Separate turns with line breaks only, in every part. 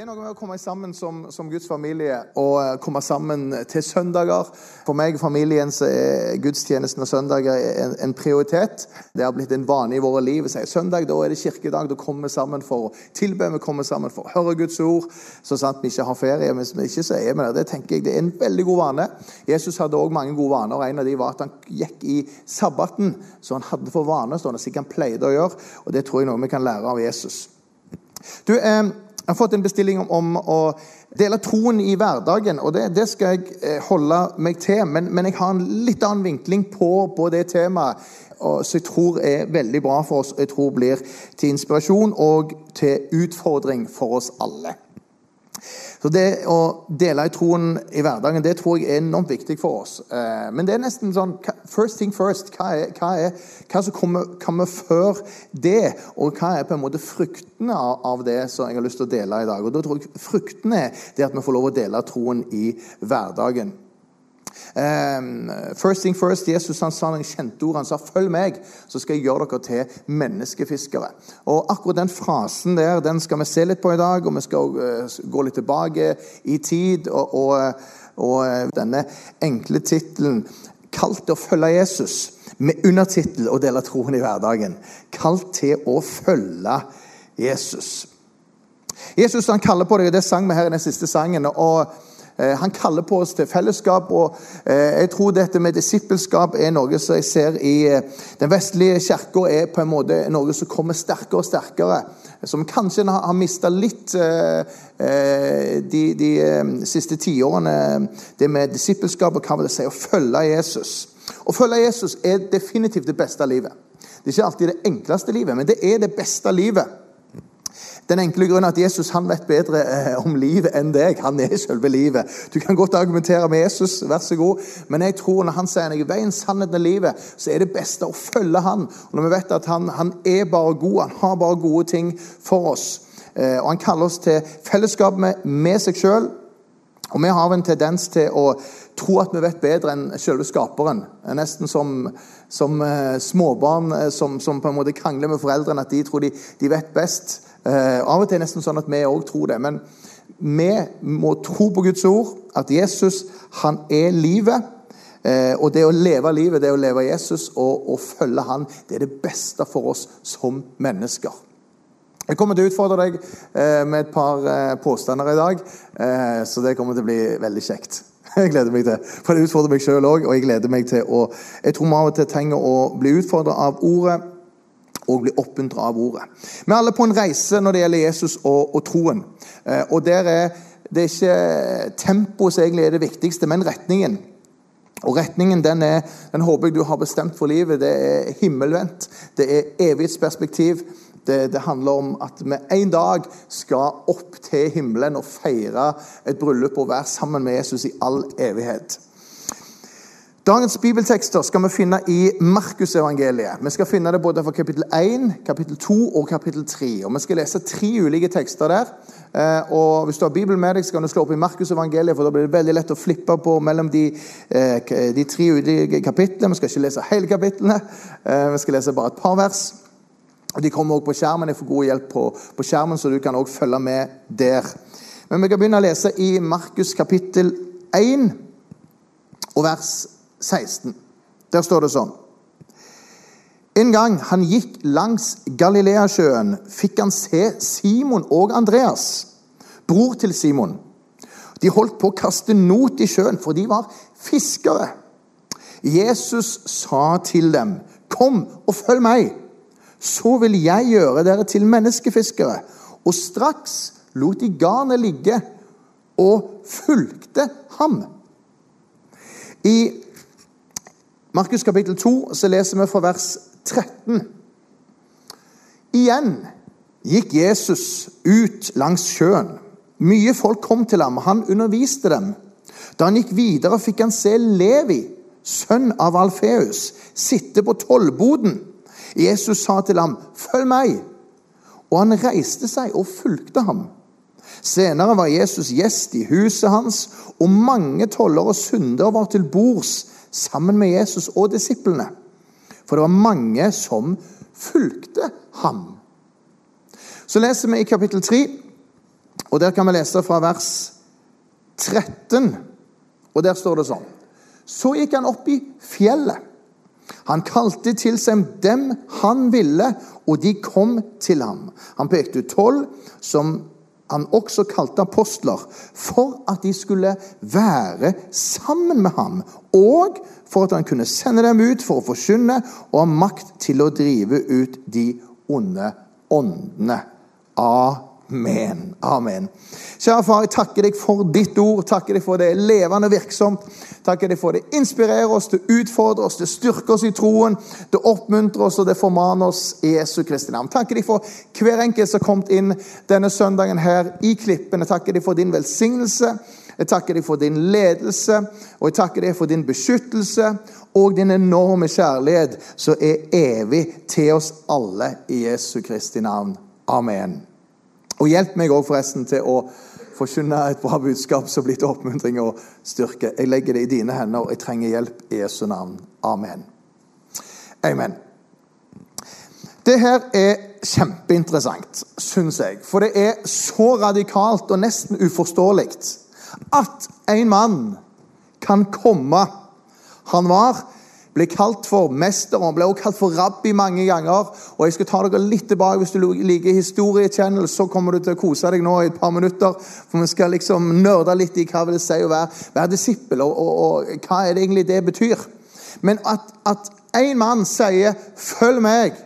Det er noe med å komme sammen som, som Guds familie og eh, komme sammen til søndager. For meg og familien så er gudstjenesten og søndager en, en prioritet. Det har blitt en vane i våre liv. Sier søndag da er det kirkedag. Da kommer vi sammen for å tilbe, vi kommer sammen for å høre Guds ord. Så sant vi ikke har ferie, men vi ikke så er vi det. Det tenker jeg det er en veldig god vane. Jesus hadde òg mange gode vaner. En av de var at han gikk i sabbaten, så han hadde for vane, sånn som han pleide å gjøre. Og det tror jeg noe vi kan lære av Jesus. Du, eh, jeg har fått en bestilling om, å dele troen i hverdagen, og det, det skal jeg eh, holde meg til. Men, men, jeg har en litt annen vinkling på, på det temaet, og, som jeg tror er veldig bra for oss. Jeg tror blir til inspirasjon og til utfordring for oss alle. Så Det å dele i troen i hverdagen det tror jeg er enormt viktig for oss. Eh, men det er nesten sånn First thing first. Hva, er, hva, er, hva som kommer, kommer, før det? Og hva er på en måte fruktene av det som jeg har lyst til å dele i dag? Og da tror jeg Fruktene er det at vi får lov å dele troen i hverdagen. Um, first thing first, Jesus han sa noen kjente ord. Han sa 'følg meg, så skal jeg gjøre dere til menneskefiskere'. Og Akkurat den frasen der den skal vi se litt på i dag, og vi skal uh, gå litt tilbake i tid. Og, og, og uh, denne enkle tittelen 'Kalt til å følge Jesus', med undertittel 'Å dele troen i hverdagen'. Kalt til å følge Jesus. Jesus han kaller på deg, det sang vi her i den siste sangen. og Eh, han kaller på oss til fellesskap. og eh, Jeg tror dette med disippelskap er noe som jeg ser i eh, den vestlige kirka er på en måte noe som kommer sterkere og sterkere. Som kanskje har mista litt de, de siste tiårene. Det med disippelskap og hva vil det si å følge Jesus. Å følge Jesus er definitivt det beste livet. Det er ikke alltid det enkleste livet, men det er det beste livet. Den enkle grunnen at Jesus han vet bedre eh, om livet enn deg. Han er selve livet. Du kan godt argumentere med Jesus, vær så god, men jeg tror når han sier noe veien, sannheten og livet, så er det beste å følge han. Og Når vi vet at han, han er bare god, han har bare gode ting for oss. Eh, og Han kaller oss til fellesskap med, med seg sjøl. Og vi har en tendens til å tro at vi vet bedre enn selve skaperen. Nesten som, som uh, småbarn som, som, på en måte krangler med foreldrene, at de tror de, de vet best. Uh, av og til er det nesten sånn at vi òg tror det. Men vi må tro på Guds ord, at Jesus han er livet. Eh, og det å leve livet, det å leve Jesus og, og følge han, det er det beste for oss som mennesker. Jeg kommer til å utfordre deg eh, med et par påstander i dag, så det kommer til å bli veldig kjekt. Jeg gleder meg til. For det utfordrer meg sjøl òg, og jeg gleder meg til å Jeg tror vi av og til trenger å bli utfordra av ordet og bli oppmuntra av ordet. Vi er alle på en reise når det gjelder Jesus og, og troen. Eh, og der er det er ikke tempoet som egentlig er det viktigste, men retningen. Og retningen den, er, den håper jeg du har bestemt for livet. Det er himmelvendt. Det er evighetsperspektiv. Det, det, handler om at vi en dag skal opp til himmelen og feire et bryllup og være sammen med Jesus i all evighet. Dagens bibeltekster skal vi finne i Markusevangeliet. Vi skal finne det både fra kapittel 1, kapittel 2 og kapittel 3. Og Vi skal lese tre ulike tekster der. Eh, og Hvis du har Bibelen med deg, så kan du slå opp i Markusevangeliet, for da blir det veldig lett å flippe på mellom de, eh, de tre ulike kapitlene. Vi skal ikke lese hele kapitlene, eh, vi skal lese bare et par vers. De kommer også på skjermen. Jeg får god hjelp på, på skjermen, så du kan også følge med der. Men vi kan begynne å lese i Markus kapittel 1 og vers 16. Der står det sånn En gang han gikk langs Galileasjøen, fikk han se Simon og Andreas, bror til Simon. De holdt på å kaste not i sjøen, for de var fiskere. Jesus sa til dem, 'Kom og følg meg, så vil jeg gjøre dere til menneskefiskere.' Og straks lot de garnet ligge og fulgte ham. I Markus kapittel 2 så leser vi fra vers 13. Igjen gikk Jesus ut langs sjøen. Mye folk kom til ham, han underviste dem. Da han gikk videre, fikk han se Levi, sønn av Alfeus, sitte på tollboden. Jesus sa til ham, 'Følg meg.' Og han reiste seg og fulgte ham. Senere var Jesus gjest i huset hans, og mange toller og syndere var til bords sammen med Jesus og disiplene. For det var mange som fulgte ham. Så leser vi i kapittel 3, Og Der kan vi lese fra vers 13, og der står det sånn. Så gikk han opp i fjellet. Han kalte til seg dem han ville, og de kom til ham. Han pekte ut tolv, som han også kalte apostler, for at de skulle være sammen med ham, og for at han kunne sende dem ut for å forkynne og ha makt til å drive ut de onde åndene. Amen. Amen. Amen. Kjære far, jeg takker deg for ditt ord. Takker deg for det levende virksomt. Takker deg for det inspirerer oss, det utfordrer oss, det styrker oss i troen. Det oppmuntrer oss, og det formaner oss i Jesu Kristi navn. Takker deg for hver enkelt som har kommet inn denne søndagen her i Klippen. Jeg takker deg for din velsignelse. Jeg takker deg for din ledelse, og jeg takker deg for din beskyttelse og din enorme kjærlighet som er evig til oss alle i Jesu Kristi navn. Amen. Og hjelp meg òg forresten til å forkynne et bra budskap som blir til oppmuntring og styrke. Jeg legger det i dine hender, og jeg trenger hjelp i Jesu navn. Amen. Amen. Det her er kjempeinteressant, syns jeg. For det er så radikalt og nesten uforståelig at en mann kan komme Han var ble kalt for mester, han ble også kalt for rabbi mange ganger. og Jeg skal ta dere litt tilbake. Hvis du liker historiechannel, så kommer du til å kose deg nå i et par minutter. For vi skal liksom nerde litt i hva det vil si å være, være disippel, og, og, og, hva er det egentlig det betyr. Men at, at en mann sier 'følg meg',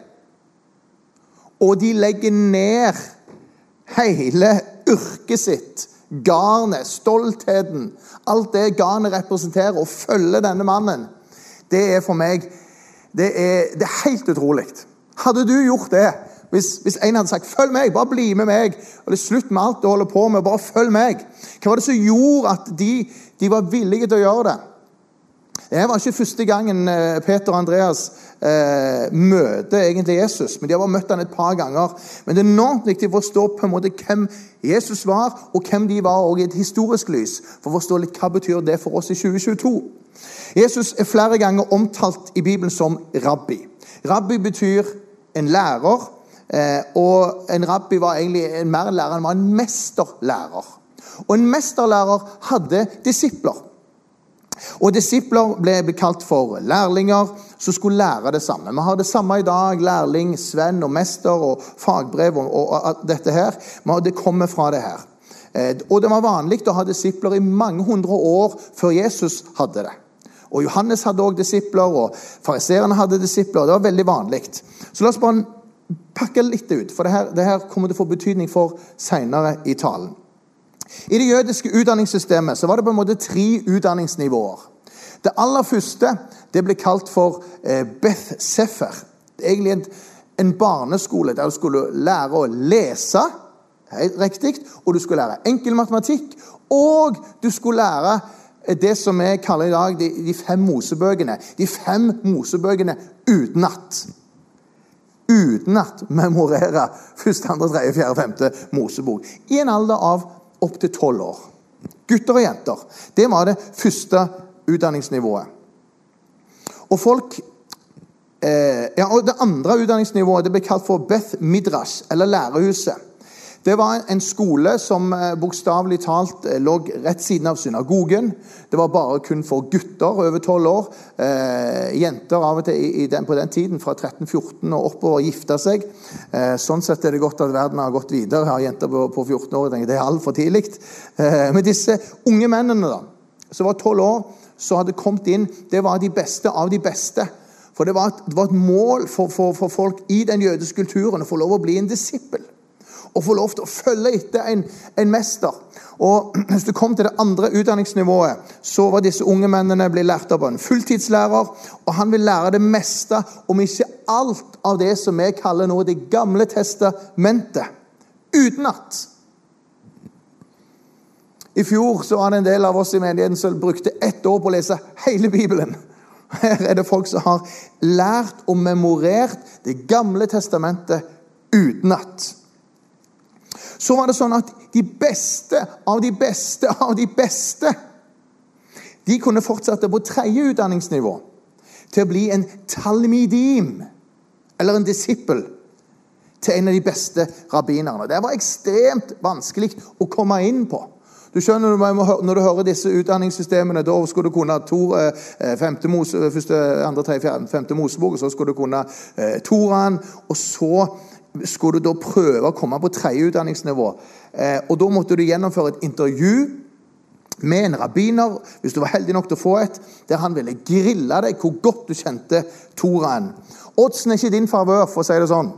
og de legger ned hele yrket sitt, garnet, stoltheten, alt det garnet representerer, og følger denne mannen det er for meg det er, det er helt utrolig. Hadde du gjort det hvis, hvis, en hadde sagt 'følg meg', bare bli med meg, og det er slutt med alt du holder på med, bare følg meg Hva var det som gjorde at de, de var villige til å gjøre det? Det var ikke første gangen eh, Peter og Andreas eh, møter egentlig Jesus. men De har møtt han et par ganger. Men det er enormt viktig å forstå på en måte hvem Jesus var, og hvem de var og i et historisk lys. For å forstå litt hva betyr det for oss i 2022. Jesus er flere ganger omtalt i Bibelen som rabbi. Rabbi betyr en lærer. Eh, og en rabbi var egentlig en mer lærer, han var en mesterlærer. Og en mesterlærer hadde disipler. Og Disipler ble kalt for lærlinger som skulle lære det samme. Vi har det samme i dag. Lærling, svenn og mester og fagbrev og, og, og dette her. Det kommer fra det her. Eh, og Det var vanlig å ha disipler i mange hundre år før Jesus hadde det. Og Johannes hadde også disipler, og fariseerne hadde disipler. Det var veldig vanlig. Så la oss bare pakke litt ut, for det her, det her kommer til å få betydning for seinere i talen. I det jødiske utdanningssystemet så var det på en måte tre utdanningsnivåer. Det aller første det ble kalt for eh, Beth Sefer. Det er Egentlig en, en barneskole der du skulle lære å lese, helt riktig, og du skulle lære enkel matematikk, og du skulle lære det som vi kaller i dag de fem mosebøkene. De fem mosebøkene utenat. Utenat memorere første, andre, tredje, fjerde, femte Mosebok. I en alder av opptil tolv år. Gutter og jenter. Det var det første utdanningsnivået. Og folk eh, ja, og Det andre utdanningsnivået det ble kalt for Beth Midrash, eller Lærehuset. Det var en skole som eh, bokstavelig talt eh, lå rett siden av synagogen. Det var bare kun for gutter over tolv år. Eh, jenter av og til på den tiden, fra 13-14 og oppover, gifta seg. Sånn sett er det godt at verden har gått videre. Har jenter på, på 14 år det er altfor tidlig. Eh, men disse unge mennene da, som var tolv år, som hadde kommet inn, det var de beste av de beste. For det var et, det var et mål for, for, for folk i den jødiske kulturen å få lov å bli en disippel å få lov til å følge etter en, en mester. Og Hvis du kom til det andre utdanningsnivået, så var disse unge mennene blitt lært av en fulltidslærer. og Han vil lære det meste, om ikke alt, av det som vi kaller nå Det gamle testamentet. Utenat. I fjor så var det en del av oss i menigheten som brukte ett år på å lese hele Bibelen. Her er det folk som har lært og memorert Det gamle testamentet utenat så var det sånn at de beste av de beste av de beste de kunne fortsette på tredje utdanningsnivå til å bli en talmidim, eller en disippel. til en av de beste rabbinerne. Det var ekstremt vanskelig å komme inn på. Du skjønner, Når du hører disse utdanningssystemene, da skulle du kunne to, eh, femte mose, første, andre, tredje, femte Mosebok, og så skulle du kunne eh, Toraen. Og så skulle du da prøve å komme på tredje utdanningsnivå. Eh, og Da måtte du gjennomføre et intervju med en rabbiner, hvis du var heldig nok til å få et, der han ville grille deg hvor godt du kjente Toraen. Oddsen er ikke i din favør, for å si det sånn.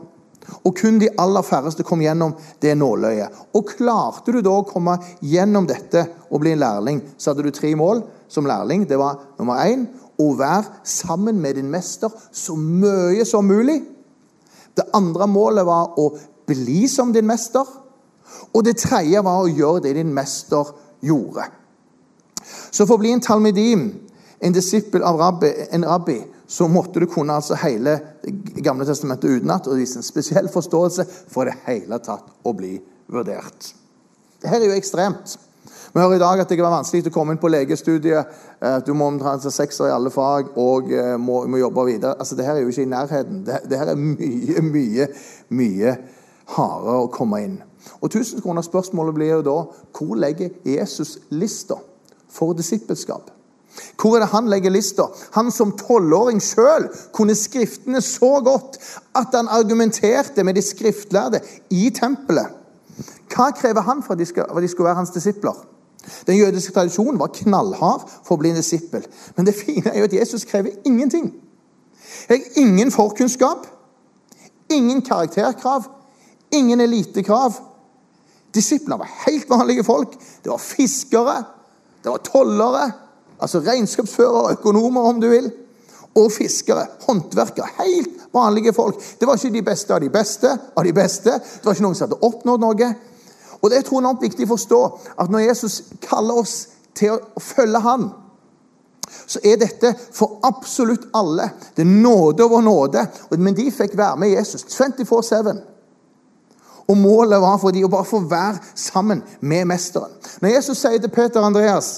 Og kun de aller færreste kom gjennom det nåløyet. Og klarte du da å komme gjennom dette og bli en lærling, så hadde du tre mål som lærling. Det var nummer én å være sammen med din mester så mye som mulig. Det andre målet var å bli som din mester. Og det tredje var å gjøre det din mester gjorde. Så for å bli en talmidim, en disippel av rabbi, en rabbi, så måtte du kunne altså hele gamle testamentet utenat og vise en spesiell forståelse for det hele tatt å bli vurdert. Dette er jo ekstremt. Vi hører i dag at det kan være vanskelig å komme inn på legestudiet. Eh, du må omtrent ha sekser i alle fag og eh, må, må jobbe videre. Altså, det her er jo ikke i nærheten. her er mye, mye, mye hardere å komme inn. Og 1000 kroner spørsmålet blir jo da hvor legger Jesus lista for disippelskap? Hvor er det han legger lista? Han som tolvåring sjøl kunne Skriftene så godt at han argumenterte med de skriftlærde i tempelet. Hva krever han for at de, skal, at de skulle være hans disipler? Den jødiske tradisjonen var knallhard for å bli en disippel. Men det fine er jo at Jesus krever ingenting. Jeg har ingen forkunnskap, ingen karakterkrav, ingen elitekrav. Disiplene var helt vanlige folk. Det var fiskere, det var tollere. Altså regnskapsførere, økonomer, om du vil. Og fiskere, håndverkere. Helt vanlige folk. Det var ikke de beste av de beste av de beste. Det var ikke noen som hadde oppnådd noe. Og det er tror jeg viktig å forstå at når Jesus kaller oss til å følge Han, så er dette for absolutt alle. Det er nåde over nåde. Men de fikk være med Jesus 24-7. Og målet var for dem å bare få være sammen med mesteren. Når Jesus sier til Peter og Andreas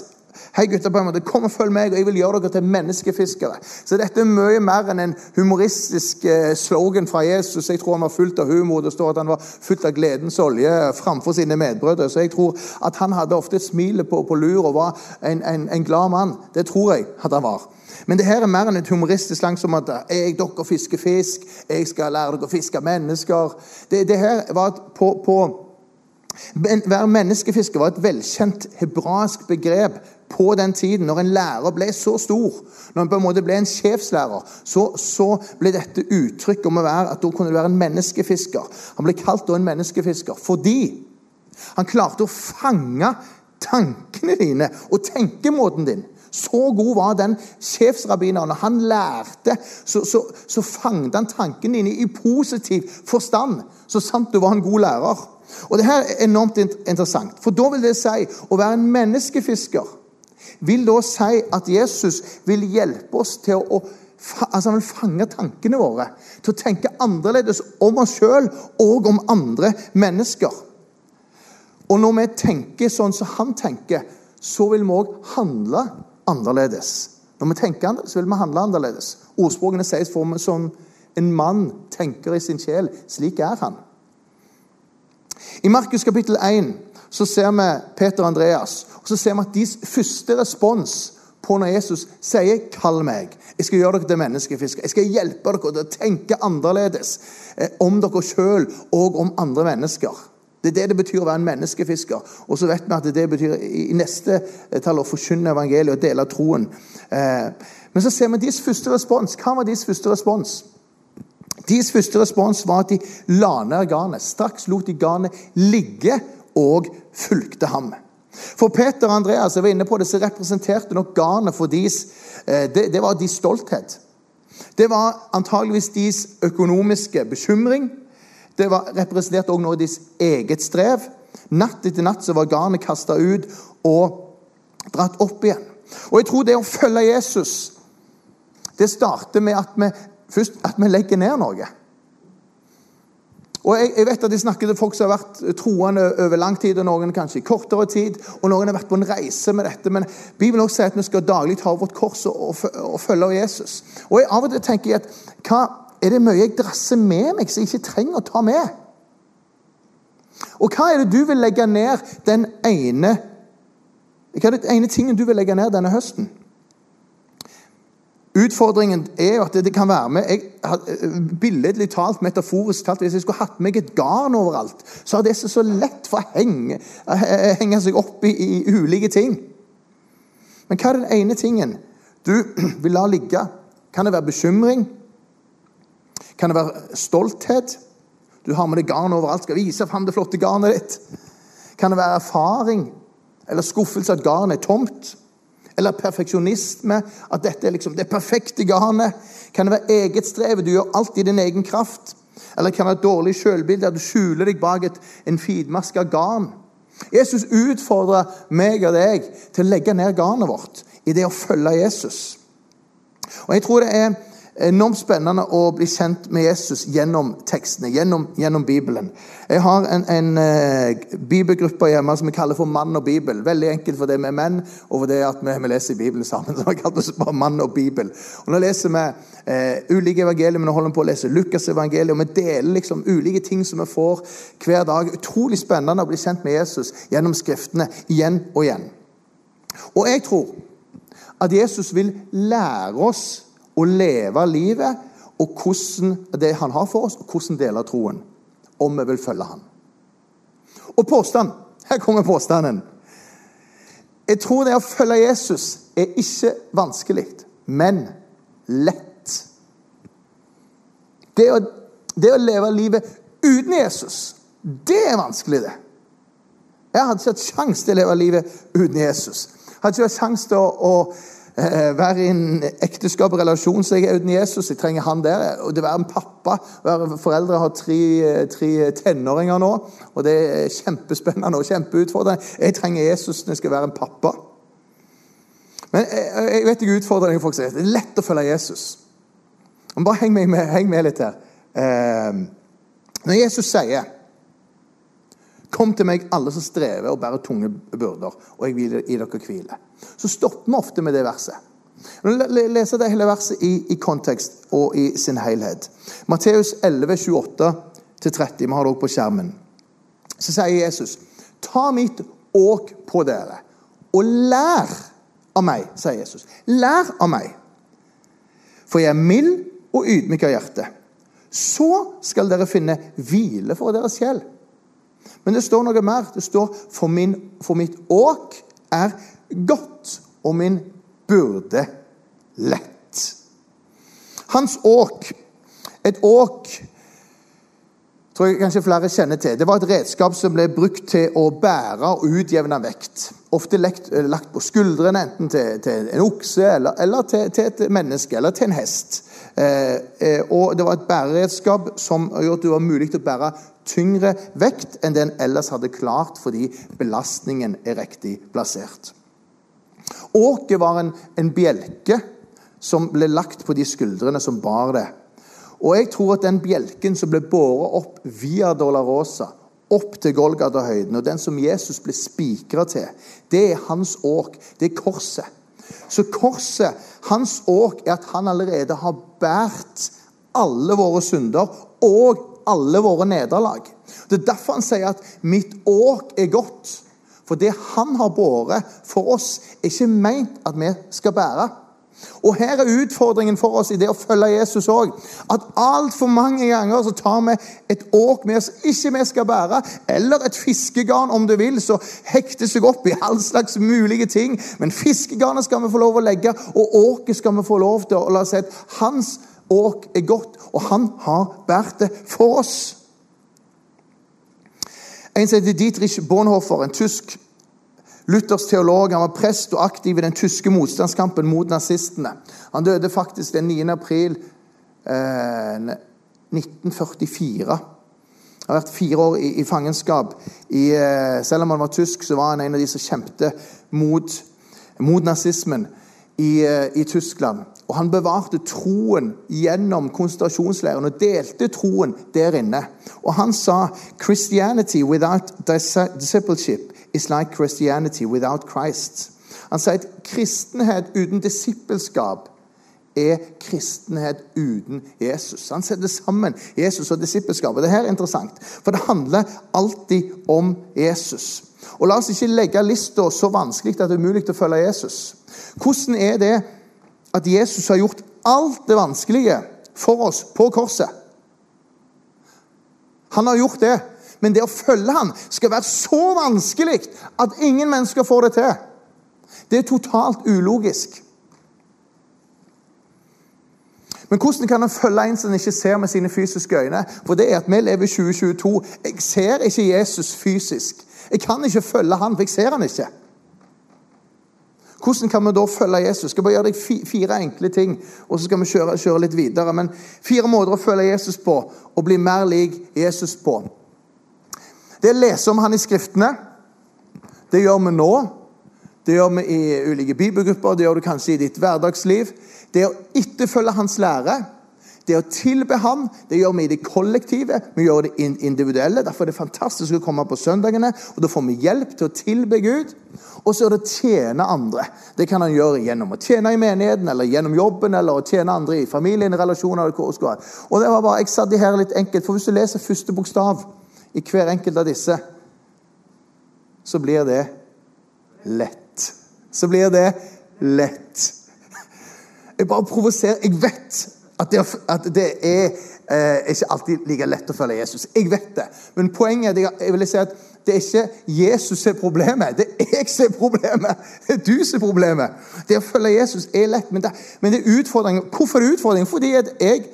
Hei, gutter, på en måte, kom og følg meg, og jeg vil gjøre dere til menneskefiskere. Så dette er mye mer enn en humoristisk eh, slogan fra Jesus. Jeg tror han var fullt av humor. Det står at han var fullt av gledens olje framfor sine medbrødre. Så jeg tror at han hadde ofte et smil på, på lur og var en, en, en, glad mann. Det tror jeg at han var. Men det her er mer enn et humoristisk lang som at jeg dere fisker fisk, jeg skal lære dere å fiske mennesker. Det, det her var på, på Være menneskefisker var et velkjent hebraisk begrep på den tiden, når en lærer ble så stor, når han på en måte ble en sjefslærer, så, så ble dette uttrykk om å være at da kunne du være en menneskefisker. Han ble kalt en menneskefisker fordi han klarte å fange tankene dine og tenkemåten din. Så god var den sjefsrabbineren. Han lærte, så, så, så fanget han tankene dine i positiv forstand. Så sant du var en god lærer. Og det her er enormt interessant, for da vil det si å være en menneskefisker vil da si at Jesus vil hjelpe oss til å altså Han vil fange tankene våre, til å tenke annerledes om oss sjøl og om andre mennesker. Og når vi tenker sånn som han tenker, så vil vi òg handle annerledes. Når vi tenker annerledes, vil vi handle annerledes. Ordspråkene sies for meg som en mann tenker i sin sjel. Slik er han. I Markus kapittel 1 så ser vi Peter og Andreas og så ser vi at deres første respons på når Jesus sier 'kall meg', jeg skal gjøre dere til menneskefiskere, jeg skal hjelpe dere til å tenke annerledes eh, om dere sjøl og om andre mennesker. Det er det det betyr å være en menneskefisker. Og så vet vi at det betyr i neste tall å forkynne evangeliet og dele troen. Eh, men så ser vi deres første respons. Hva var deres første respons? Deres første respons var at de la ned garnet. Straks lot de garnet ligge og fulgte ham. For Peter og Andreas jeg var inne på det, så representerte nok garnet for deres eh, det, det var deres stolthet. Det var antageligvis deres økonomiske bekymring. Det var representerte også noe av deres eget strev. Natt etter natt så var garnet kasta ut og dratt opp igjen. Og jeg tror det å følge Jesus det starter med at vi, først, at vi legger ned noe. Og jeg, jeg, vet at jeg snakker til folk som har vært troende over lang tid, og noen kanskje i kortere tid. Og noen har vært på en reise med dette. Men Bibelen også sier at vi skal daglig ta vårt kors og, og, og følge Jesus. Og jeg, Av og til tenker jeg at hva, er det mye jeg drasser med meg som jeg ikke trenger å ta med? Og hva er det du vil legge ned den ene Hva er den ene tingen du vil legge ned denne høsten? Utfordringen er jo at det kan være med jeg, Billedlig talt, metaforisk talt, hvis jeg skulle hatt meg et garn overalt, så hadde det så lett for å henge, henge seg opp i, i, ulike ting. Men hva er den ene tingen du vil la ligge? Kan det være bekymring? Kan det være stolthet? Du har med deg garn overalt, skal vise fram det flotte garnet ditt. Kan det være erfaring eller skuffelse at garnet er tomt? Eller perfeksjonisme, at dette er liksom det perfekte garnet? Kan det være eget strev? du gjør alt i din egen kraft? Eller kan det være et dårlig sjølbilde at du skjuler deg bak et, en finmaska garn? Jesus utfordrer meg og deg til å legge ned garnet vårt i det å følge Jesus. Og jeg tror det er enormt spennende å bli kjent med Jesus gjennom tekstene, gjennom, gjennom Bibelen. Jeg har en, en uh, bibelgruppe hjemme som vi kaller for Mann og Bibel. Veldig enkelt for det er menn, og for det at vi, vi leser Bibelen sammen. så vi kaller oss bare Mann og Bibel. Og Nå leser vi uh, ulike evangelier, men nå holder vi på å lese Lukas' evangelium. Og vi deler liksom ulike ting som vi får hver dag. Utrolig spennende å bli kjent med Jesus gjennom Skriftene igjen og igjen. Og jeg tror at Jesus vil lære oss å leve livet og hvordan det han har for oss, og hvordan deler troen. Om vi vil følge han. Og påstand. Her kommer påstanden. Jeg tror det å følge Jesus er ikke vanskelig, men lett. Det å, det å leve livet uten Jesus, det er vanskelig, det. Jeg hadde ikke hatt sjanse til å leve livet uten Jesus. Jeg hadde ikke hatt sjanse til å, å være i en ekteskap og relasjon så jeg er uten Jesus. Jeg trenger han der. Og det være en pappa. Være foreldre har tre, tre, tenåringer nå. Og det er kjempespennende og kjempeutfordrende. Jeg trenger Jesus når jeg skal være en pappa. Men jeg, jeg vet ikke utfordringen folk sier. Det er lett å følge Jesus. Men bare heng med, heng med litt her. Eh, når Jesus sier Kom til meg, alle som strever og bærer tunge byrder, og jeg vil gi dere hvile. Så stopper vi ofte med det verset. Leser det hele verset i, i, kontekst og i sin helhet. Matteus 11, 28-30. Vi har det også på skjermen. Så sier Jesus, ta mitt åk på dere, og lær av meg, sier Jesus. Lær av meg. For jeg er mild og ydmyk av hjerte. Så skal dere finne hvile for deres sjel. Men det står noe mer. Det står for, min, for mitt åk er godt, og min byrde lett. Hans åk, et åk tror jeg kanskje flere kjenner til. Det var et redskap som ble brukt til å bære og utjevne vekt. Ofte lagt, lagt på skuldrene, enten til, til en okse eller, eller til, til, et menneske eller til en hest. Eh, eh, og Det var et bæreredskap som gjorde at det var mulig å bære tyngre vekt enn det en ellers hadde klart fordi belastningen er riktig plassert. Åket var en, en bjelke som ble lagt på de skuldrene som bar det. Og jeg tror at den bjelken som ble båret opp via Dolorosa, opp til Golgata-høyden, og den som Jesus ble spikra til, det er hans åk. Det er korset. Så korset, hans åk, er at han allerede har båret alle våre synder og alle våre nederlag. Det er derfor han sier at 'mitt åk er godt'. For det han har båret for oss, er ikke meint at vi skal bære. Og Her er utfordringen for oss i det å følge Jesus òg. At altfor mange ganger så tar vi et åk med oss ikke vi skal bære, eller et fiskegarn, om du vil, så hekter seg opp i all slags mulige ting. Men fiskegarnet skal vi få lov å legge, og åket skal vi få lov til å la oss si at hans åk er godt, og han har båret det for oss. En som heter Dietrich Bonhoeffer, en tysk luthersk teolog. Han var prest og aktiv i den tyske motstandskampen mot nazistene. Han døde faktisk den 9. april eh, 1944. Han har vært fire år i, i fangenskap. I, eh, selv om han var tysk, så var han en av de som kjempet mot, mot nazismen i, eh, i Tyskland. Og Han bevarte troen gjennom konsentrasjonsleiren og delte troen der inne. Og Han sa «Christianity without discipleship is like Christianity without Christ». Han sa at kristenhet uten disippelskap er kristenhet uten Jesus? Han setter sammen Jesus og disippelskapet. Det her er interessant, for det handler alltid om Jesus. Og La oss ikke legge lista så vanskelig at det er umulig å følge Jesus. Hvordan er det at Jesus har gjort alt det vanskelige for oss på korset? Han har gjort det. Men det å følge ham skal være så vanskelig at ingen mennesker får det til. Det er totalt ulogisk. Men hvordan kan en følge en som en ikke ser med sine fysiske øyne? For det er at vi lever i 2022. Jeg ser ikke Jesus fysisk. Jeg kan ikke følge han, for jeg ser han ikke. Hvordan kan vi da følge Jesus? Skal bare gjøre deg fire enkle ting, og så skal vi kjøre, kjøre litt videre. Men Fire måter å følge Jesus på og bli mer lik Jesus på. Det å lese om han i Skriftene, det gjør vi nå. Det gjør vi i ulike bibelgrupper, det gjør du kanskje i ditt hverdagsliv. Det å etterfølge hans lære, det å tilbe ham, det gjør vi i det kollektive. Vi gjør det individuelle. Derfor er det fantastisk å komme på søndagene. og Da får vi hjelp til å tilbe Gud. Og så er det å tjene andre. Det kan han gjøre gjennom å tjene i menigheten, eller gjennom jobben, eller å tjene andre i familien, i relasjoner. Og det var bare, Jeg satt her litt enkelt, for hvis du leser første bokstav i hver enkelt av disse, så blir det lett. Så blir det lett. Jeg bare provoserer. Jeg vet at det, at det er eh, ikke alltid like lett å følge Jesus. Jeg vet det. Men poenget er jeg vil si at det er ikke Jesus som er problemet. Det er jeg som er problemet. Det er du som er problemet. Det å følge Jesus er lett, men det, men det er utfordringen. Hvorfor er det utfordring? Fordi jeg, jeg,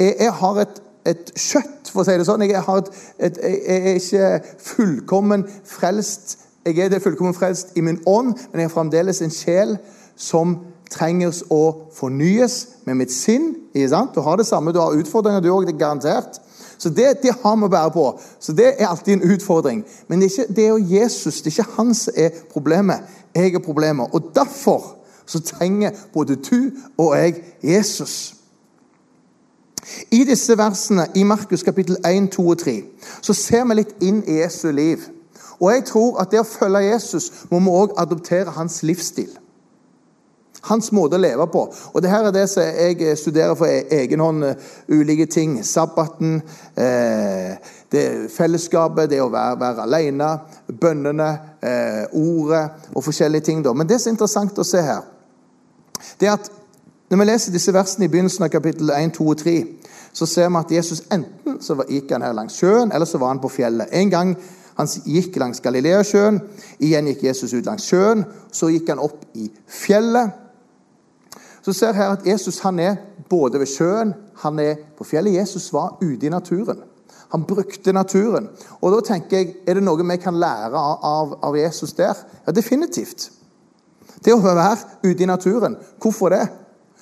jeg har et, et, kjøtt, for å si det sånn. Jeg, et, et, jeg er ikke fullkommen frelst. Jeg er det fullkommen frelst i min ånd, men jeg har fremdeles en sjel som trenger å fornyes med mitt sinn. Du har det samme, du har utfordringer, du òg. Det er garantert. Så det, det, har vi å på. Så det er alltid en utfordring. Men det er ikke det er jo Jesus, det er ikke han som er problemet. Jeg er problemet. Og derfor så trenger både du og jeg Jesus. I disse versene i Markus kapittel 1, 2 og 3 så ser vi litt inn i Jesu liv. Og jeg tror at det å følge Jesus må vi òg adoptere hans livsstil. Hans måte å leve på. Og det her er det som jeg studerer for e- egen hånd. Eh, ulike ting. Sabbaten, eh, det fellesskapet, det å være, være alene, bønnene, eh, ordet og forskjellige ting. Da. Men det som er interessant å se her, det er at når vi leser disse versene i begynnelsen av kapittel 1, 2 og 3, så ser vi at Jesus enten så gikk han her langs sjøen, eller så var han på fjellet. En gang han gikk langs Galileasjøen. Igjen gikk Jesus ut langs sjøen. Så gikk han opp i fjellet så ser her at Jesus han er både ved sjøen, han er på fjellet. Jesus var ute i naturen. Han brukte naturen. Og da tenker jeg, Er det noe vi kan lære av, av Jesus der? Ja, definitivt. Det å være ute i naturen. Hvorfor det?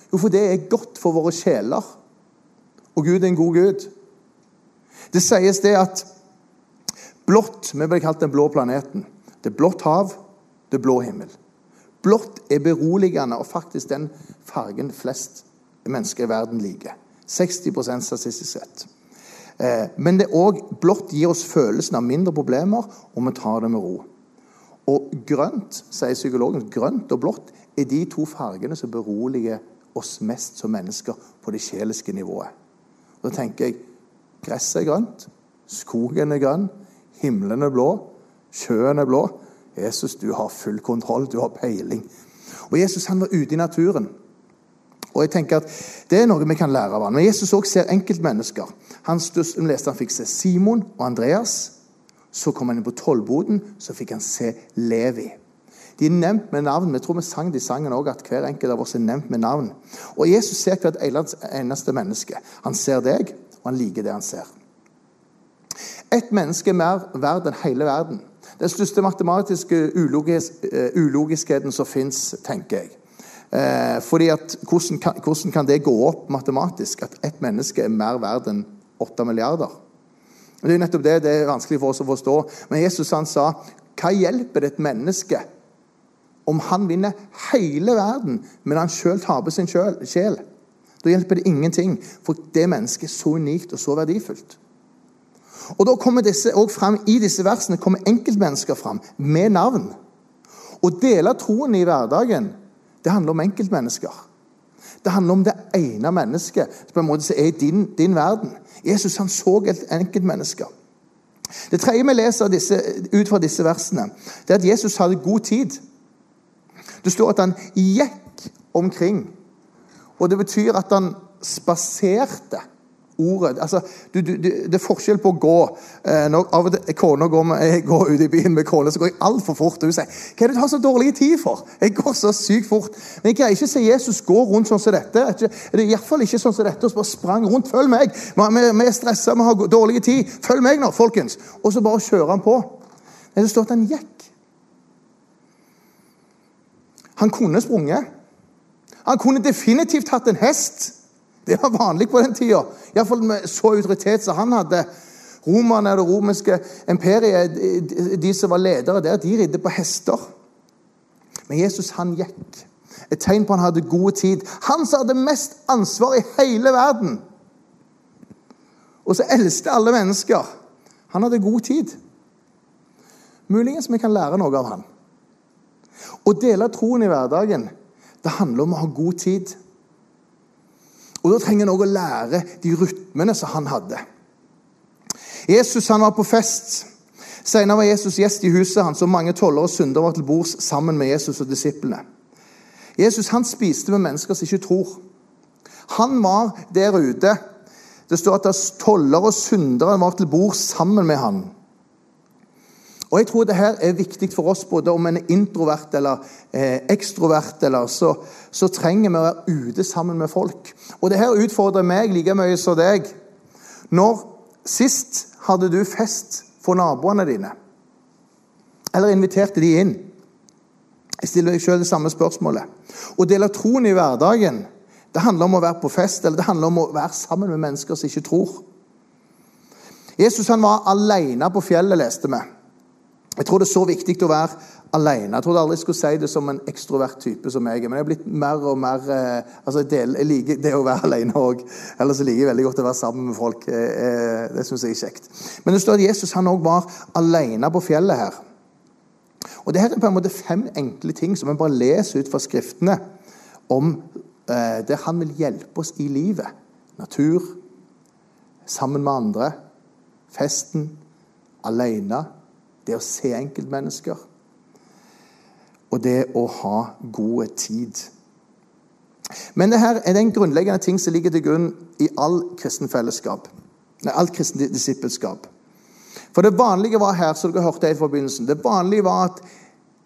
Jo, for det er godt for våre sjeler. Og Gud er en god Gud. Det sies det at blått Vi blir kalt den blå planeten. Det er blått hav, det er blå himmel. Blått er beroligende og faktisk den fargen flest mennesker i verden liker. 60 statistisk sett. Eh, men det òg blått gir oss følelsen av mindre problemer, og vi tar det med ro. Og grønt, sier psykologen, grønt og blått er de to fargene som beroliger oss mest som mennesker på det sjeliske nivået. Da tenker jeg gresset er grønt, skogen er grønn, himmelen er blå, sjøen er blå. Jesus, du har full kontroll, du har peiling. Og Jesus han var ute i naturen. Og jeg tenker at Det er noe vi kan lære av han. Men Jesus også ser enkeltmennesker. Han, vi leste han fikk se Simon og Andreas. Så kom han inn på tollboden, så fikk han se Levi. De er nevnt med navn. Vi tror vi sang de sangen også, at hver enkelt av oss er nevnt med navn. Og Jesus ser hvert eneste menneske. Han ser deg, og han liker det han ser. Ett menneske er mer verd enn hele verden. Den største matematiske uh, ulogiskheten som fins, tenker jeg. Uh, fordi at, hvordan kan, hvordan kan, det gå opp matematisk at ett menneske er mer verdt enn åtte milliarder? Det er nettopp det det er vanskelig for oss å forstå. Men Jesus han sa hva hjelper det et menneske om han vinner hele verden, men han sjøl taper sin sjel? Da hjelper det ingenting, for det mennesket er så unikt og så verdifullt. Og da kommer disse, også frem, I disse versene kommer enkeltmennesker fram med navn. Å dele troen i hverdagen det handler om enkeltmennesker. Det handler om det ene mennesket på en måte som er i din, din verden. Jesus han så et enkeltmenneske. Det tredje vi leser disse, ut fra disse versene, det er at Jesus hadde god tid. Det står at han gikk omkring. Og det betyr at han spaserte ordet. Altså, du, du, det er forskjell på å gå. Eh, når av og til kona går, jeg går ut i byen med kona, så går jeg altfor fort. Og hun sier 'Hva er det du har så dårlig tid for?' Jeg går så sykt fort. Men jeg greier ikke å se Jesus gå rundt sånn som dette. Det er Iallfall ikke sånn som dette. Og bare sprang rundt. 'Følg meg!' Vi er stressa, vi har dårlig tid. Følg meg nå, folkens! Og så bare kjører han på. Men det står at han gikk. Han kunne sprunget. Han kunne definitivt hatt en hest. Det var vanlig på den tida. Iallfall med så autoritet som han hadde. Romerne og det romerske imperiet, de som var ledere der, de ridde på hester. Men Jesus, han gikk. Et tegn på han hadde god tid. Han som hadde mest ansvar i hele verden. Og så eldste alle mennesker. Han hadde god tid. Muligens vi kan lære noe av han. Å dele troen i hverdagen, det handler om å ha god tid. Og Da trenger en òg å lære de rytmene som han hadde. Jesus han var på fest. Senere var Jesus gjest i huset hans, og mange tollere og syndere var til bords sammen med Jesus og disiplene. Jesus han spiste med mennesker som ikke tror. Han var der ute. Det står at tollere og syndere var til bords sammen med han. Og jeg tror det her er viktig for oss, både om en er introvert eller eh, ekstrovert. eller så, så, trenger vi å være ute sammen med folk. Og det her utfordrer meg like mye som deg. Når sist hadde du fest for naboene dine? Eller inviterte de inn? Jeg stiller deg sjøl det samme spørsmålet. Å dele troen i hverdagen det handler om å være på fest, eller det handler om å være sammen med mennesker som ikke tror. Jesus han var alene på fjellet, leste vi. Jeg tror det er så viktig å være alene. Jeg trodde aldri jeg skulle si det som en ekstrovert type som jeg er. Men jeg er blitt mer og mer eh, altså Jeg liker det å være alene òg. Ellers liker jeg veldig godt å være sammen med folk. Eh, eh, det syns jeg er kjekt. Men det står at Jesus han òg var alene på fjellet her. Og det her er på en måte fem enkle ting som vi bare leser ut fra Skriftene om der han vil hjelpe oss i livet. Natur, sammen med andre, festen, alene det å se enkeltmennesker. Og det å ha god tid. Men det her er den grunnleggende ting som ligger til grunn i all kristen fellesskap. Nei, alt kristen disippelskap. For det vanlige var her, som dere hørte i forbindelsen, det vanlige var at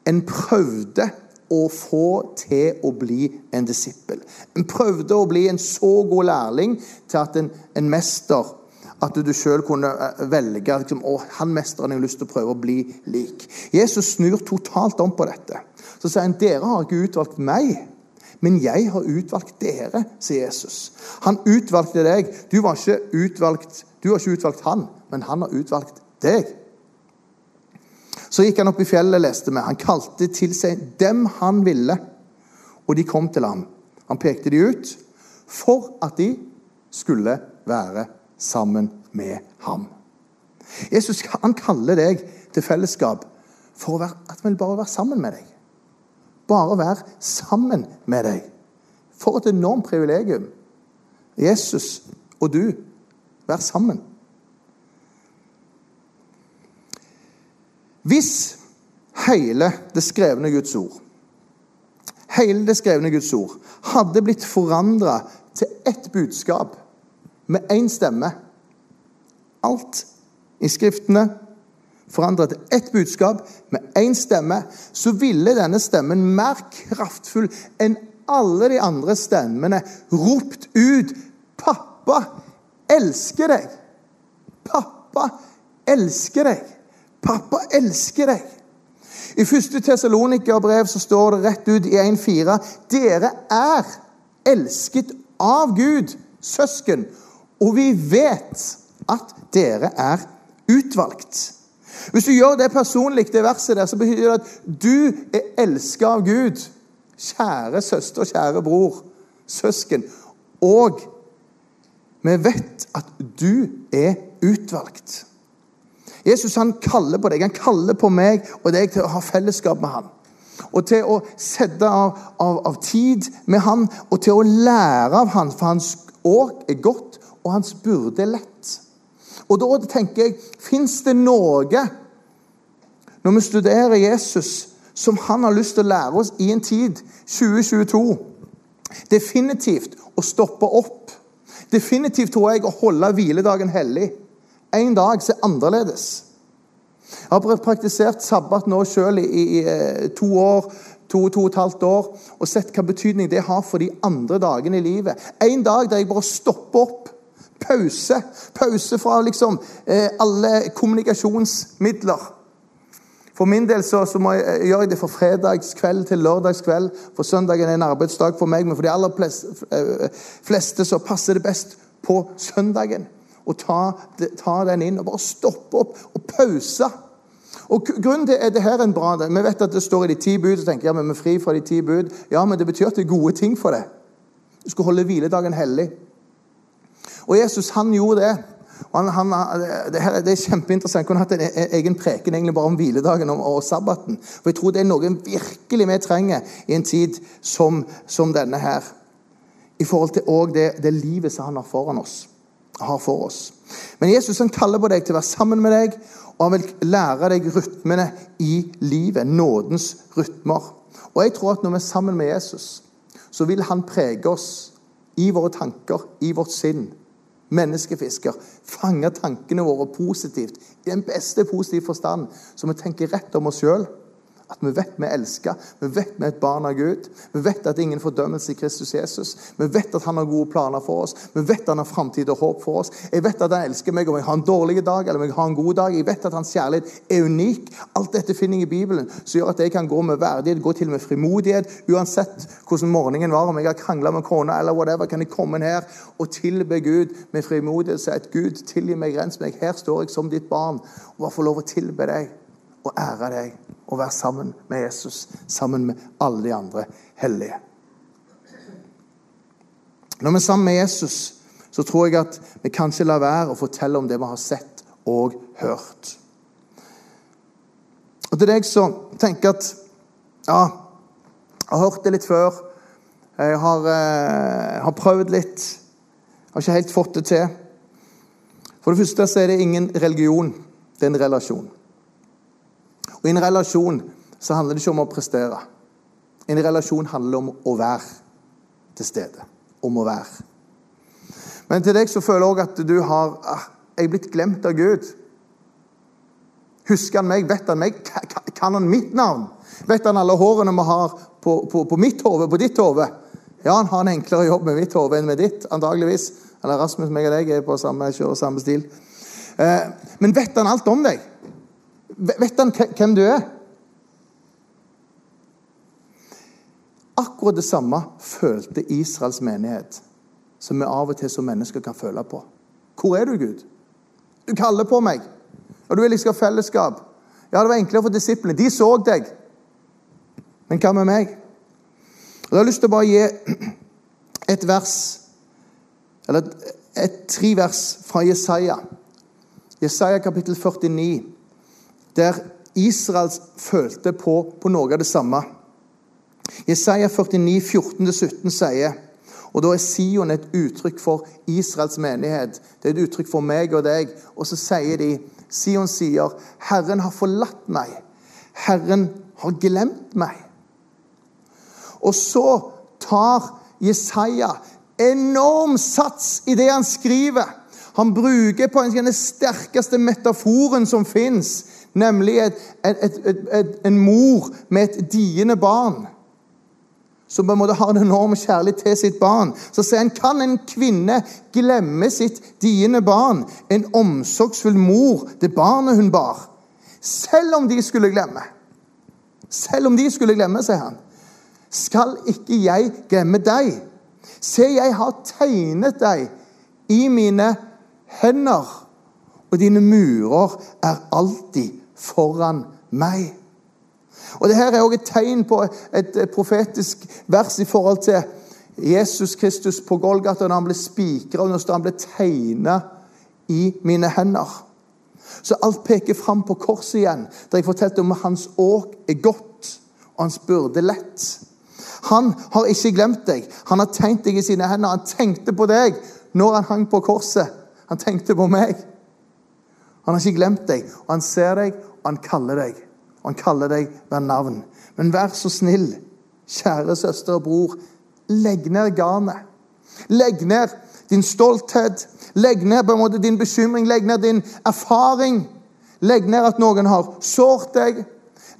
en prøvde å få til å bli en disippel. En prøvde å bli en så god lærling til at en, en mester at du sjøl kunne eh, velge liksom, å, han mesteren jeg har lyst til å prøve å bli lik. Jesus snur totalt om på dette. Så sier han dere har ikke utvalgt meg, men jeg har utvalgt dere, sier Jesus. Han utvalgte deg. Du var ikke utvalgt, du har ikke utvalgt han, men han har utvalgt deg. Så gikk han opp i fjellet, leste vi. Han kalte til seg dem han ville, og de kom til ham. Han pekte de ut for at de skulle være sammen med ham. Jesus han kaller deg til fellesskap for være, at vi vil bare være sammen med deg. Bare være sammen med deg. For et enormt privilegium. Jesus og du, vær sammen. Hvis hele det skrevne Guds ord hele det skrevne Guds ord hadde blitt forandra til ett budskap med én stemme. Alt i Skriftene forandret til ett budskap med én stemme, så ville denne stemmen mer kraftfull enn alle de andre stemmene ropt ut 'Pappa elsker deg'. Pappa elsker deg. Pappa elsker deg. I 1. Tessalonika-brev så står det rett ut i 1,4.: Dere er elsket av Gud, søsken, og vi vet at dere er utvalgt. Hvis du gjør det personlig, det verset der, så betyr det at du er elska av Gud. Kjære søster, kjære bror, søsken. Og vi vet at du er utvalgt. Jesus han kaller på deg, han kaller på meg og deg til å ha fellesskap med ham. Og til å sette av, av, av tid med han, og til å lære av han, for hans åk er godt, og hans byrde er lett. Og da tenker jeg, fins det noe når vi studerer Jesus, som han har lyst til å lære oss i en tid, 2022? Definitivt å stoppe opp. Definitivt tror jeg å holde hviledagen hellig. En dag som er annerledes. Jeg har praktisert sabbat nå sjøl i, i, eh, to år, to, to og et halvt år og sett hva betydning det har for de andre dagene i livet. En dag der jeg bare stopper opp. Pause. Pause fra liksom eh, alle kommunikasjonsmidler. For min del så, så jeg gjør jeg det fra fredagskveld til lørdagskveld. For søndagen er en arbeidsdag for meg, men for de aller fleste, fleste så passer det best på søndagen. Å ta, ta, den inn og bare stoppe opp og pause. Og grunnen til er det her en bra Vi vet at det står i de ti bud. og tenker ja, men vi er fri fra de ti bud. Ja, men det betyr at det er gode ting for det. Du skal holde hviledagen hellig. Og Jesus han gjorde det. Han, han, det, her, det, er kjempeinteressant. Jeg kunne hatt en e, e, egen preken egentlig bare om hviledagen og, og sabbaten. For jeg tror det er noe virkelig vi trenger i en tid som, som denne her. I forhold til det, det, livet som han har foran oss. Har for oss. Men Jesus han kaller på deg til å være sammen med deg, og han vil lære deg rytmene i livet. Nådens rytmer. Og jeg tror at når vi er sammen med Jesus, så vil han prege oss i våre tanker, i vårt sinn menneskefisker. Fange tankene våre positivt, i den beste positive forstand, så vi tenker rett om oss sjøl. At vi vet vi er elska, vi vet vi er et barn av Gud. Vi vet at det er ingen fordømmelse i Kristus Jesus. Vi vet at han har gode planer for oss. Vi vet at han har framtid og håp for oss. Jeg vet at han elsker meg om jeg har en dårlig dag eller om jeg har en god dag. Jeg vet at hans kjærlighet er unik. Alt dette finner jeg i Bibelen, som gjør at jeg kan gå med verdighet, gå til med frimodighet. Uansett hvordan morgenen var, om jeg har krangla med kona eller whatever, kan jeg komme her og tilbe Gud med frimodighet. Si at Gud, tilgi meg, rens meg. Her står jeg som ditt barn og bare få lov å tilbe deg og ære deg og være sammen med Jesus, sammen med alle de andre hellige. Når vi er sammen med Jesus, så tror jeg at vi kanskje lar være å fortelle om det vi har sett og hørt. Og til deg som tenker at ja, jeg har hørt det litt før, jeg har, eh, har prøvd litt, jeg har ikke helt fått det til. For det første så er det ingen religion, det er en relasjon. Og I en relasjon så handler det ikke om å prestere. En relasjon handler om å være til stede. Om å være. Men til deg så føler òg at du har ah, Jeg er blitt glemt av Gud. Husker han meg? Vet han meg? Kan han mitt navn? Vet han alle hårene vi har på, på, på mitt hode, på ditt hode? Ja, han har en enklere jobb med mitt hode enn med ditt, antageligvis. Eller Rasmus, meg og deg er på samme, kjører samme stil. Eh, men vet han alt om deg? Vet han hvem du er? Akkurat det samme følte Israels menighet, som vi av og til som mennesker kan føle på. Hvor er du, Gud? Du kaller på meg, og du vil jeg skal ha fellesskap. Ja, det var enklere for disiplene. De så deg. Men hva med meg? Og Jeg har lyst til å bare gi et vers, eller et, et tre vers fra Jesaja. Jesaja kapittel 49 der Israel følte på, på noe av det samme. Jesaja 49, 14-17 sier og Da er Sion et uttrykk for Israels menighet. Det er et uttrykk for meg og deg. Og så sier de Sion sier, 'Herren har forlatt meg. Herren har glemt meg.' Og så tar Jesaja enorm sats i det han skriver. Han bruker på den sterkeste metaforen som fins, Nemlig et, et, et, en mor med et diende barn. Som på en måte har en enorm kjærlighet til sitt barn. Så sier han kan en kvinne glemme sitt diende barn, en omsorgsfull mor, det barnet hun bar. Selv om de skulle glemme. Selv om de skulle glemme, sier han. Skal ikke jeg glemme deg? Se, jeg har tegnet deg i mine hender, og dine murer er alltid foran meg. Og Dette er også et tegn på et profetisk vers i forhold til Jesus Kristus på Golgata, når han ble spikra og når han ble tegna i mine hender. Så alt peker fram på korset igjen, der jeg fortalte om at hans åk er godt, og hans byrde lett. Han har ikke glemt deg. Han har tegnet deg i sine hender. Han tenkte på deg når han hang på korset. Han tenkte på meg. Han har ikke glemt deg, og han ser deg, og han kaller deg. Og han kaller deg ved navn. Men vær så snill, kjære søster og bror, legg ned garnet. Legg ned din stolthet. Legg ned på en måte din bekymring. Legg ned din erfaring. Legg ned at noen har sårt deg.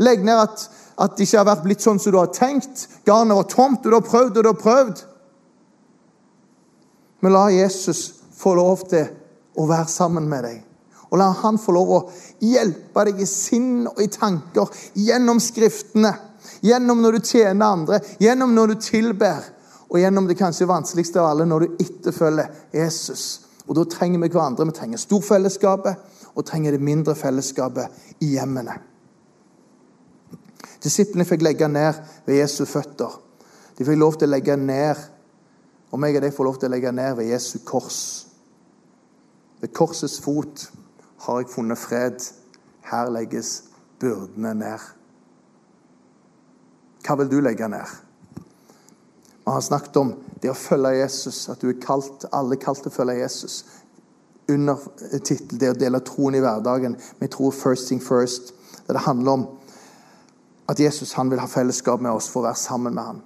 Legg ned at, at det ikke har vært blitt sånn som du har tenkt. Garnet var tomt, og du har prøvd og du har prøvd. Men la Jesus få lov til å være sammen med deg. Og la han få lov å hjelpe deg i sinn og i tanker gjennom Skriftene. Gjennom når du tjener andre, gjennom når du tilber, og gjennom det kanskje vanskeligste av alle, når du etterfølger Jesus. Og Da trenger vi hverandre. Vi trenger storfellesskapet og trenger det mindre fellesskapet i hjemmene. Disiplene fikk legge ned ved Jesu føtter. De fikk lov til å legge ned, og meg og deg får lov til å legge ned ved Jesu kors. Ved korsets fot har jeg funnet fred. Her legges byrdene ned. Hva vil du legge ned? Vi har snakket om det å følge Jesus, at du er kalt, alle er kalt til å følge Jesus. Under tittelen 'Det å dele troen i hverdagen'. Vi tror 'first thing first'. Der det handler om at Jesus vil ha fellesskap med oss for å være sammen med ham.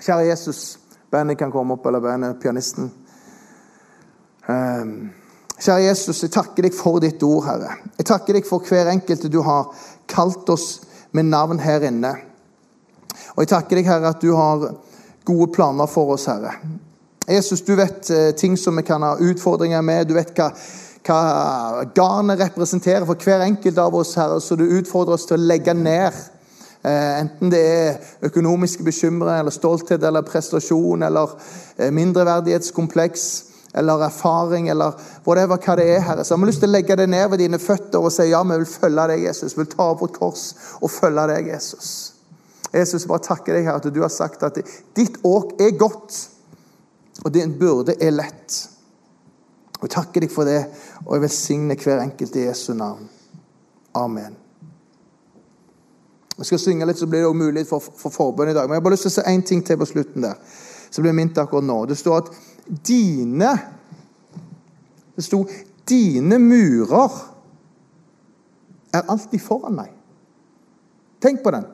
Kjære Jesus, bandet kan komme opp, eller bandet, pianisten. Um, Kjære Jesus, jeg takker deg for ditt ord, Herre. Jeg takker deg for hver enkelte du har kalt oss med navn her inne. Og jeg takker deg, Herre, at du har gode planer for oss, Herre. Jesus, du vet eh, ting som vi kan ha utfordringer med. Du vet hva, hva garnet representerer for hver enkelt av oss, Herre, så du utfordrer oss til å legge ned. Eh, enten det er økonomiske bekymringer, eller stolthet, eller prestasjon, eller eh, mindreverdighetskompleks, eller erfaring, eller whatever hva det er, Herre. Så har lyst til å legge det ned ved dine føtter og si ja, vi vil følge deg, Jesus. Vi vil ta opp vårt kors og følge deg, Jesus. Jesus, bare takker deg her at du har sagt at ditt åk er godt, og din byrde er lett. Og Jeg takker deg for det, og jeg velsigner hver enkelt i Jesu navn. Amen. Jeg skal synge litt, så blir det også mulighet for, for forbønn i dag. Men jeg har bare lyst til å si én ting til på slutten der. som blir minnet akkurat nå. Det står at dine Det sto 'Dine murer er alltid foran meg'. Tenk på den.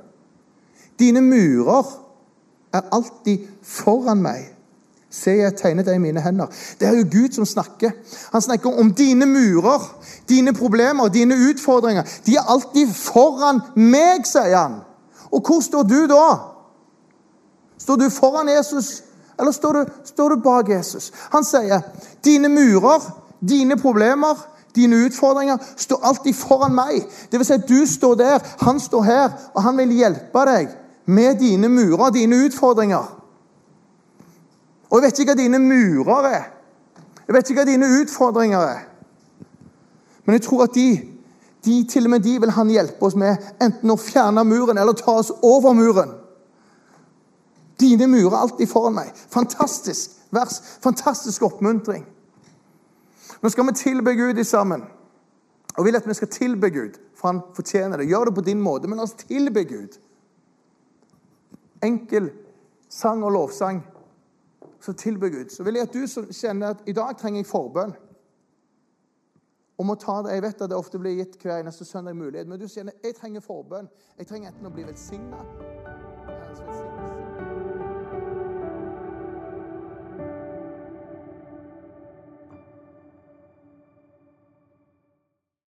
Dine murer er alltid foran meg. Se, jeg tegnet deg i mine hender. Det er jo Gud som snakker. Han snakker om dine murer, dine problemer, dine utfordringer. De er alltid foran meg, sier han. Og hvor står du da? Står du foran Jesus, eller står du, står du bak Jesus? Han sier dine murer, dine problemer, dine utfordringer står alltid foran meg. Det vil si at du står der, han står her, og han vil hjelpe deg med dine murer, dine utfordringer. Og jeg vet ikke hva dine murer er. Jeg vet ikke hva dine utfordringer er. Men jeg tror at de, de til og med de vil han hjelpe oss med, enten å fjerne muren eller ta oss over muren. Dine murer er alltid foran meg. Fantastisk vers. Fantastisk oppmuntring. Nå skal vi tilbe Gud sammen. Og vil at vi skal tilbe Gud, for han fortjener det. Gjør det på din måte, men la oss tilbe Gud enkel sang og lovsang, så tilbe Gud. Så vil jeg at du som kjenner at i dag trenger jeg forbønn om å ta det. Jeg vet at det ofte blir gitt hver eneste søndag mulighet, men du kjenner jeg trenger forbønn. Jeg trenger enten å bli velsigna